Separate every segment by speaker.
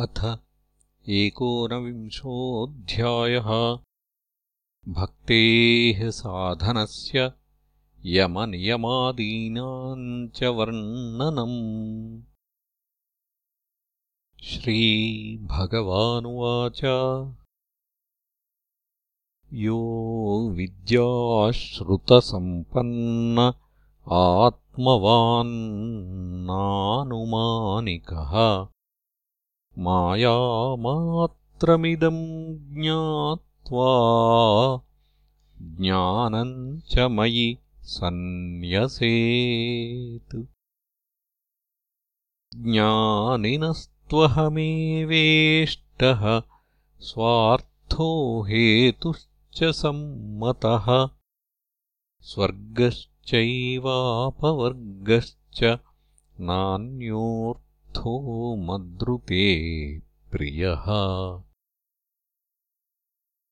Speaker 1: अथ एकोनविंशोऽध्यायः। भक्तेः साधनस्य यमनियमादीनाम् च वर्णनम्। श्रीभगवानुवाच। यो विद्याश्रुतसम्पन्न आत्मवान्नानुमानिकः मायामात्रमिदम् ज्ञात्वा ज्ञानम् च मयि सन्न्यसेत्। ज्ञानिनस्त्वहमेवेष्टः स्वार्थो हेतुश्च सम्मतः। स्वर्गश्चैवापवर्गश्च नान्योर् मद्रुते प्रियः।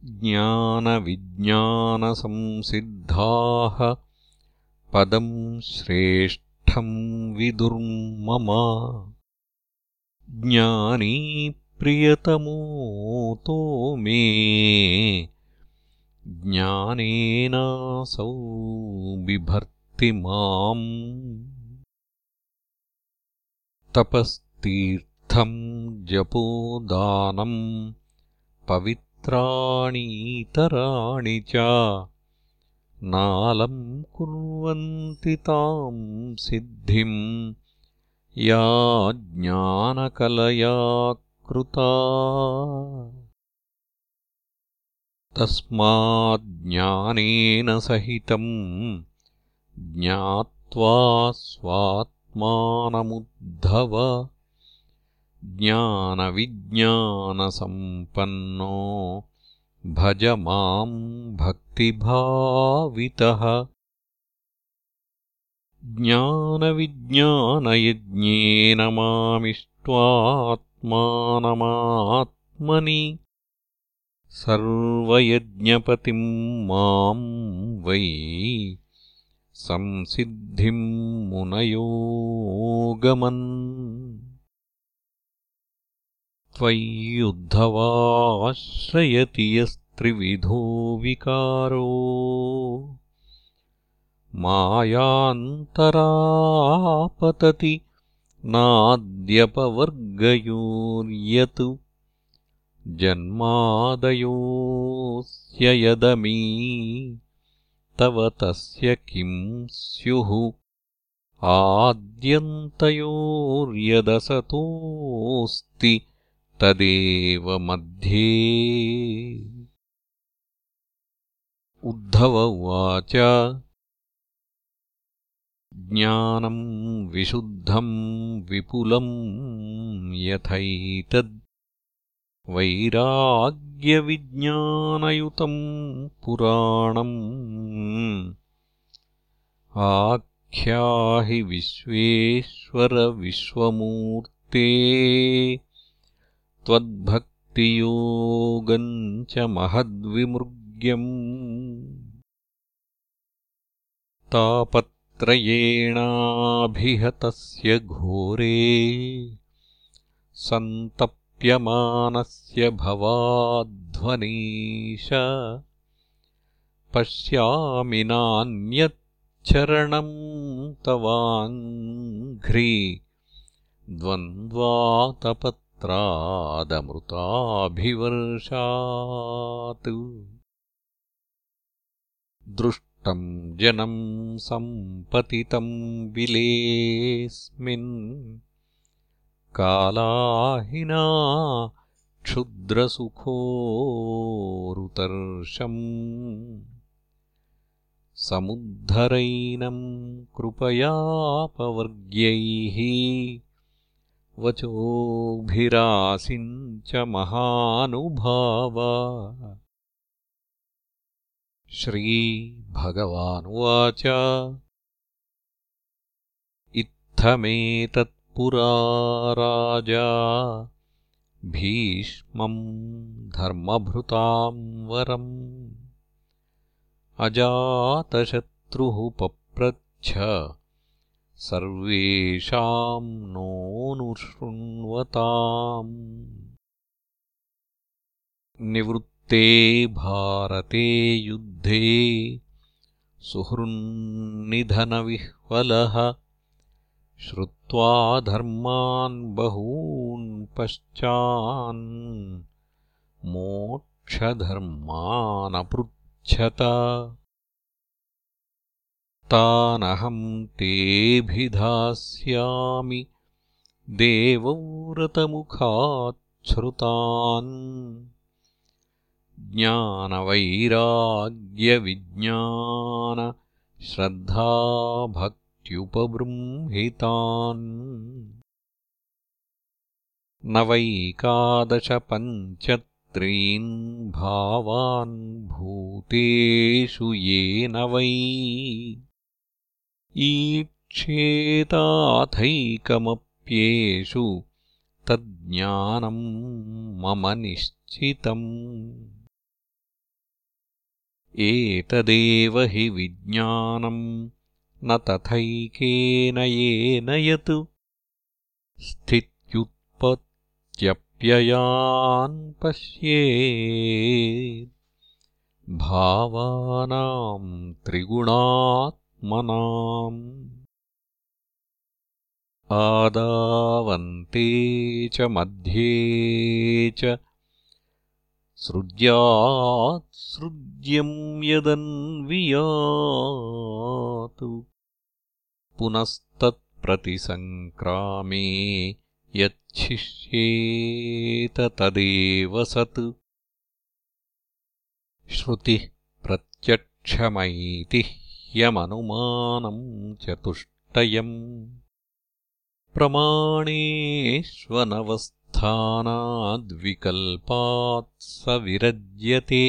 Speaker 1: ज्ञानविज्ञानसंसिद्धाः पदम् श्रेष्ठम् विदुर्मम। ज्ञानी प्रियतमोतो मे। ज्ञानेनासौ बिभर्ति माम् तपस्तीर्थम् जपोदानम् पवित्राणीतराणि च नालम् कुर्वन्ति ताम् सिद्धिम् या ज्ञानकलया कृता। तस्माज्ञानेन सहितम् ज्ञात्वा स्वात् मानमुद्धव ज्ञानविज्ञानसम्पन्नो भज माम् भक्तिभावितः। ज्ञानविज्ञानयज्ञेन मामिष्ट्वात्मानमात्मनि। सर्वयज्ञपतिम् माम् वै संसिद्धिम् मुनयोगमन्। त्वय्युद्धवाश्रयति यस्त्रिविधो विकारो। मायान्तरापतति नाद्यपवर्गयोर्यत्। जन्मादयोऽस्य यदमी तव तस्य किम् स्युः आद्यन्तयोर्यदसतोऽस्ति तदेव मध्ये। उद्धव उवाच। ज्ञानम् विशुद्धम् विपुलम् यथैतद् वैराग्यविज्ञानयुतम् पुराणम्। आख्याहि विश्वेश्वरविश्वमूर्ते त्वद्भक्तियोगम् च महद्विमृग्यम्। तापत्रयेणाभिहतस्य घोरे। सन्तप् प्यमानस्य भवाध्वनीश। पश्यामि नान्यच्छरणम् तवाङ्घ्रि। द्वन्द्वातपत्रादमृताभिवर्षात्। दृष्टम् जनम् सम्पतितम् विलेऽस्मिन् कालाहिना क्षुद्रसुखोरुतर्षम्। समुद्धरैनम् कृपयापवर्ग्यैः वचोभिरासिम् च महानुभाव। श्रीभगवानुवाच। इत्थमेतत् पुरा राजा। भीष्मम् धर्मभृताम् वरम्। अजातशत्रुः पप्रच्छ। सर्वेषाम् नोऽनुशृण्वताम्। निवृत्ते भारते युद्धे सुहृन्निधनविह्वलः। श्रुत्वा धर्मान् बहून् पश्चान्। मोक्षधर्मानपृच्छत। तानहम् तेऽभिधास्यामि। देवव्रतमुखाच्छ्रुतान् ज्ञानवैराग्यविज्ञानश्रद्धाभक्त्युपबृंहितान् नवैकादशपञ्चत्रीन् भावान् भूतेषु येन वै। ईक्षेताथैकमप्येषु तज्ज्ञानम् मम निश्चितम्। एतदेव हि विज्ञानम् न तथैकेन येन यत् स्थित्युत्पत्त्यप्ययान् पश्ये भावानाम् त्रिगुणात् आदावन्ते च मध्ये च सृज्यात्सृज्यम् पुनस्तत्प्रतिसङ्क्रामे यच्छिष्येत तदेव सत्। श्रुतिः प्रत्यक्षमैति यमनुमानम् चतुष्टयम्। प्रमाणेष्वनवस्थानाद्विकल्पात् स विरज्यते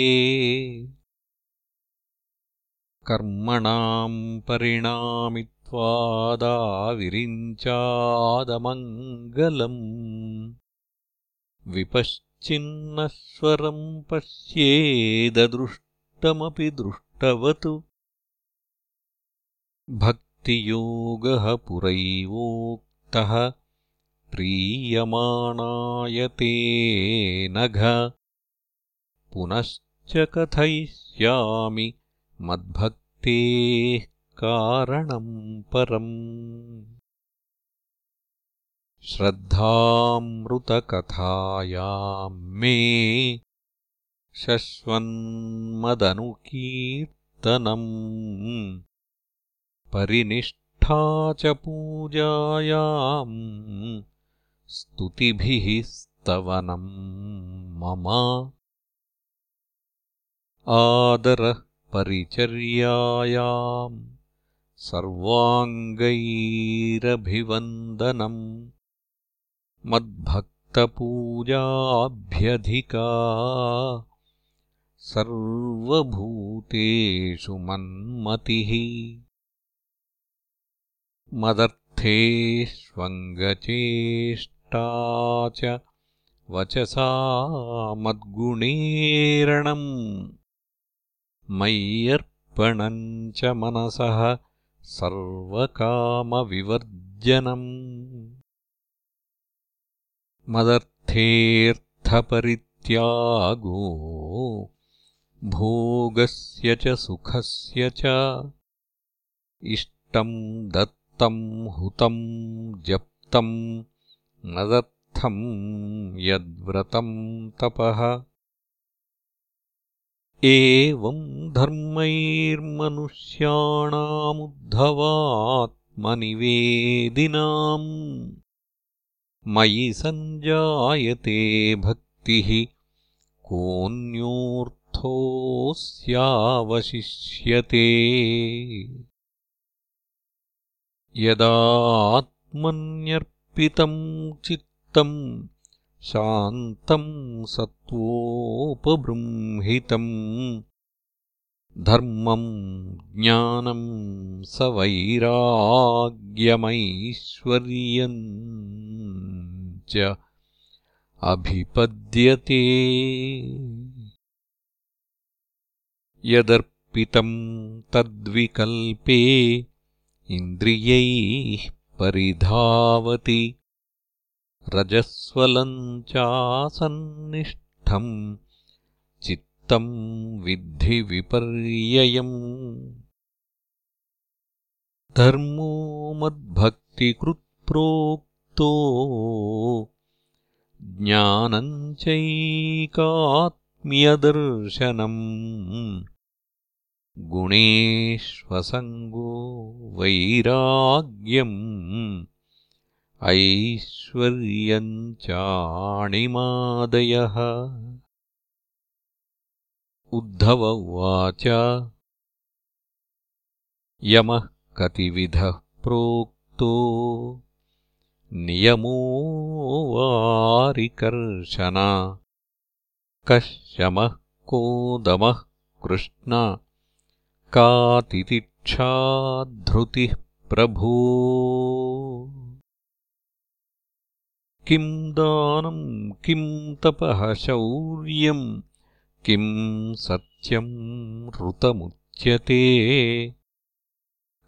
Speaker 1: कर्मणाम् परिणामित्वादाविरिञ्चादमङ्गलम् विपश्चिन्नश्वरम् पश्येददृष्टमपि दृष्टवत्। भक्तियोगः पुरैवोक्तः। प्रीयमाणायते नघ। पुनश्च कथयिष्यामि मद्भक्तेः कारणम् परम्। श्रद्धामृतकथायाम् मे शश्वन्मदनुकीर्तनम्। परिनिष्ठा च पूजायाम् स्तुतिभिः स्तवनम् मम। आदरः परिचर्यायाम् सर्वाङ्गैरभिवन्दनम् मद्भक्तपूजाभ्यधिका सर्वभूतेषु मन्मतिः मदर्थेष्वङ्गचेष्टा च वचसा मद्गुणेरणम् मय्यर्पणम् च मनसः सर्वकामविवर्जनम्। मदर्थेऽर्थपरित्यागो भोगस्य च सुखस्य च। इष्टम् दत् हुतम् जप्तम् मदर्थम् यद्व्रतम् तपः एवम् धर्मैर्मनुष्याणामुद्धवात्मनिवेदिनाम्। मयि सञ्जायते भक्तिः कोऽन्योऽर्थोऽस्यावशिष्यते यदात्मन्यर्पितम् चित्तम् शान्तम् सत्त्वोपबृंहितम् धर्मम् ज्ञानम् स वैराग्यमैश्वर्यम् च अभिपद्यते। यदर्पितम् तद्विकल्पे इन्द्रियैः परिधावति रजस्वलम् चासन्निष्ठम् तम् विद्धि विपर्ययम्। धर्मो मद्भक्तिकृत्प्रोक्तो ज्ञानम् चैकात्म्यदर्शनम्। गुणेष्वसङ्गो वैराग्यम् ऐश्वर्यम् चाणिमादयः उद्धव उवाच यमः कतिविधः प्रोक्तो नियमो वारिकर्शन कः शमः को दमः कृष्ण कातितिक्षाधृतिः प्रभो किम् दानम् किम् तपः शौर्यम् किम् सत्यम् ऋतमुच्यते।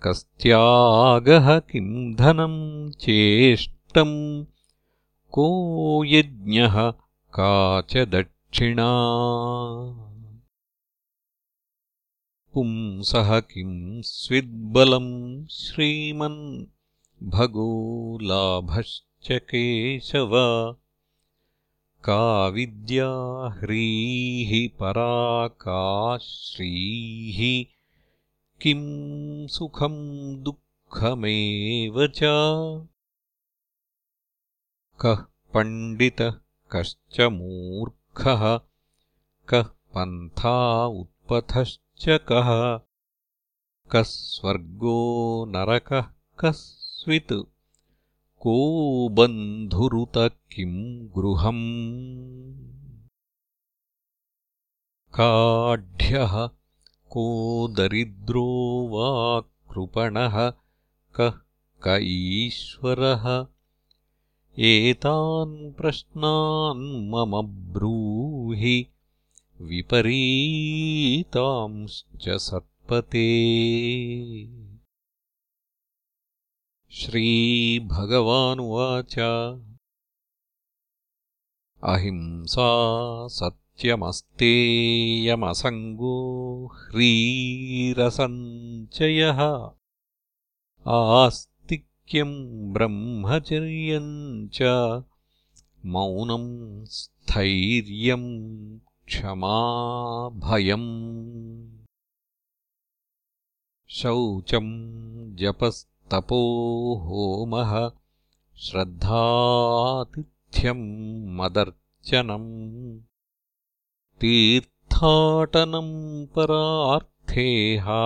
Speaker 1: कस्त्यागः किम् धनम् चेष्टम् को यज्ञः का च दक्षिणा। पुंसः किम् स्विद्बलम् श्रीमन् भगो लाभश्च केशव का विद्या ह्रीः परा का श्रीः किम् सुखम् दुःखमेव च? कः पण्डितः कश्च मूर्खः? कः पन्था उत्पथश्च कः? कः स्वर्गो नरकः कः स्वित् को बन्धुरुत किम् गृहम्? काढ्यः को दरिद्रो वा कृपणः? कः क ईश्वरः? एतान् प्रश्नान् मम ब्रूहि विपरीतांश्च सत्पते श्रीभगवानुवाच। अहिंसा सत् त्यमस्तेयमसङ्गो ह्रीरसञ्चयः। आस्तिक्यम् ब्रह्मचर्यम् च मौनम् स्थैर्यम् क्षमा भयम् शौचम् जपस्तपो होमः श्रद्धातिथ्यम् मदर्चनम् तीर्थाटनम् परार्थेहा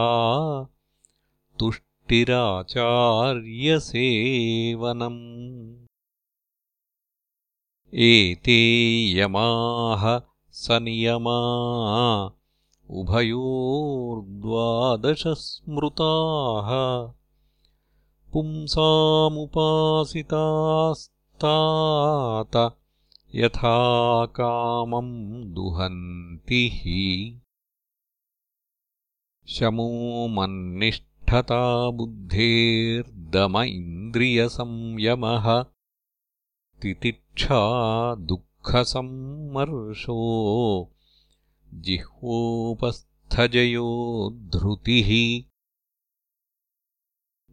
Speaker 1: तुष्टिराचार्यसेवनम्। एते यमाः सनियमा उभयोर्द्वादशस्मृताः पुंसामुपासितास्तात यथा कामम् दुहन्ति हि। शमो मन्निष्ठता बुद्धेर्दम इन्द्रियसंयमः तितिक्षा दुःखसम्मर्शो जिह्वोपस्थजयो धृतिः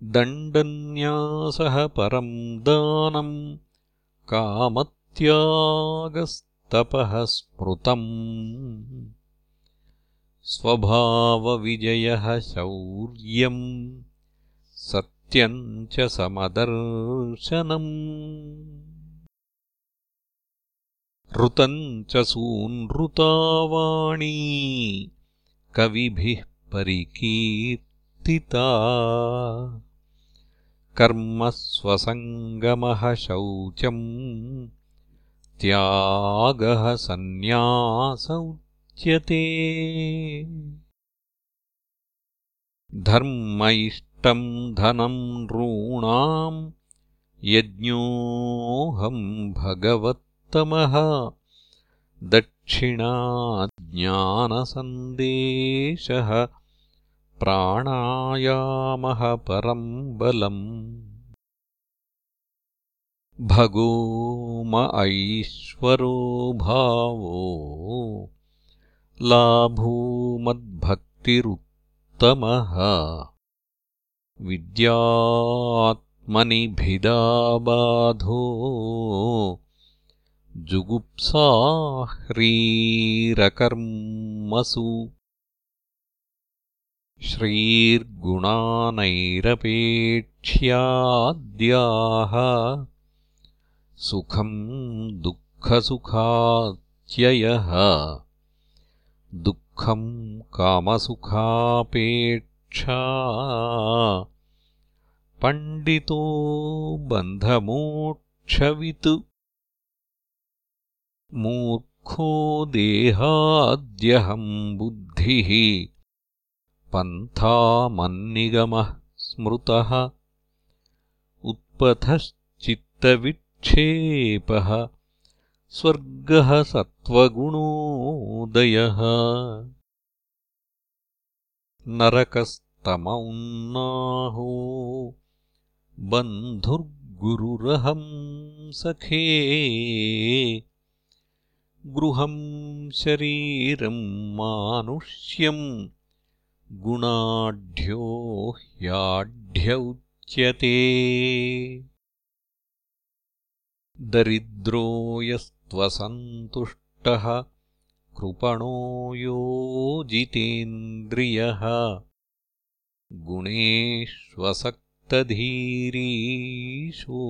Speaker 1: दण्डन्यासः परम् दानम् कामत् त्यागस्तपः स्मृतम्। स्वभावविजयः शौर्यम् सत्यम् च समदर्शनम्। ऋतम् च सूनृतावाणी कविभिः परिकीर्तिता कर्मस्वसङ्गमः शौचम् त्यागः सन्न्यास उच्यते धर्म इष्टम् धनम् नॄणाम् यज्ञोऽहम् भगवत्तमः। दक्षिणा ज्ञानसन्देशः प्राणायामः परम् बलम्। भगो म ऐश्वरो भावो लाभूमद्भक्तिरुत्तमः। विद्यात्मनिभिदाबाधो जुगुप्साह्रीरकर्मसु श्रीर्गुणानैरपेक्ष्याद्याः सुखम् दुःखसुखात्ययः दुःखम् कामसुखापेक्षा पण्डितो बन्धमोक्षवित् मूर्खो देहाद्यहम् बुद्धिः पन्थामन्निगमः स्मृतः उत्पथश्चित्तविक्षेपः स्वर्गः सत्त्वगुणोदयः। नरकस्तम उन्नाहो बन्धुर्गुरुरहं सखे गृहं शरीरम् मानुष्यम् गुणाढ्यो ह्याढ्य उच्यते दरिद्रो यस्त्वसन्तुष्टः कृपणो योजितेन्द्रियः। गुणेष्वसक्तधीरीशो।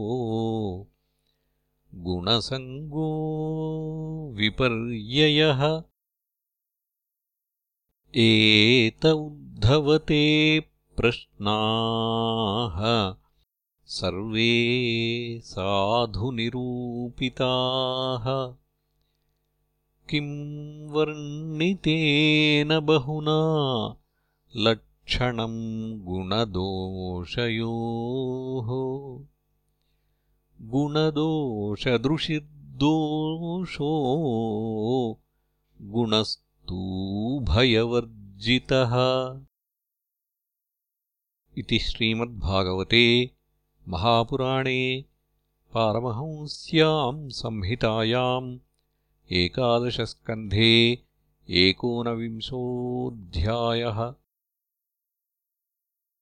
Speaker 1: गुणसङ्गो विपर्ययः एत उद्धवते प्रश्नाः। सर्वे साधुनिरूपिताः। किं वर्णितेन बहुना लक्षणम् गुणदोषयोः। गुणदोषदृशिर्दोषो गुणस्तूभयवर्जितः इति श्रीमद्भागवते महापुराणे पारमहंस्याम् संहितायाम् एकादशस्कन्धे एकोनविंशोऽध्यायः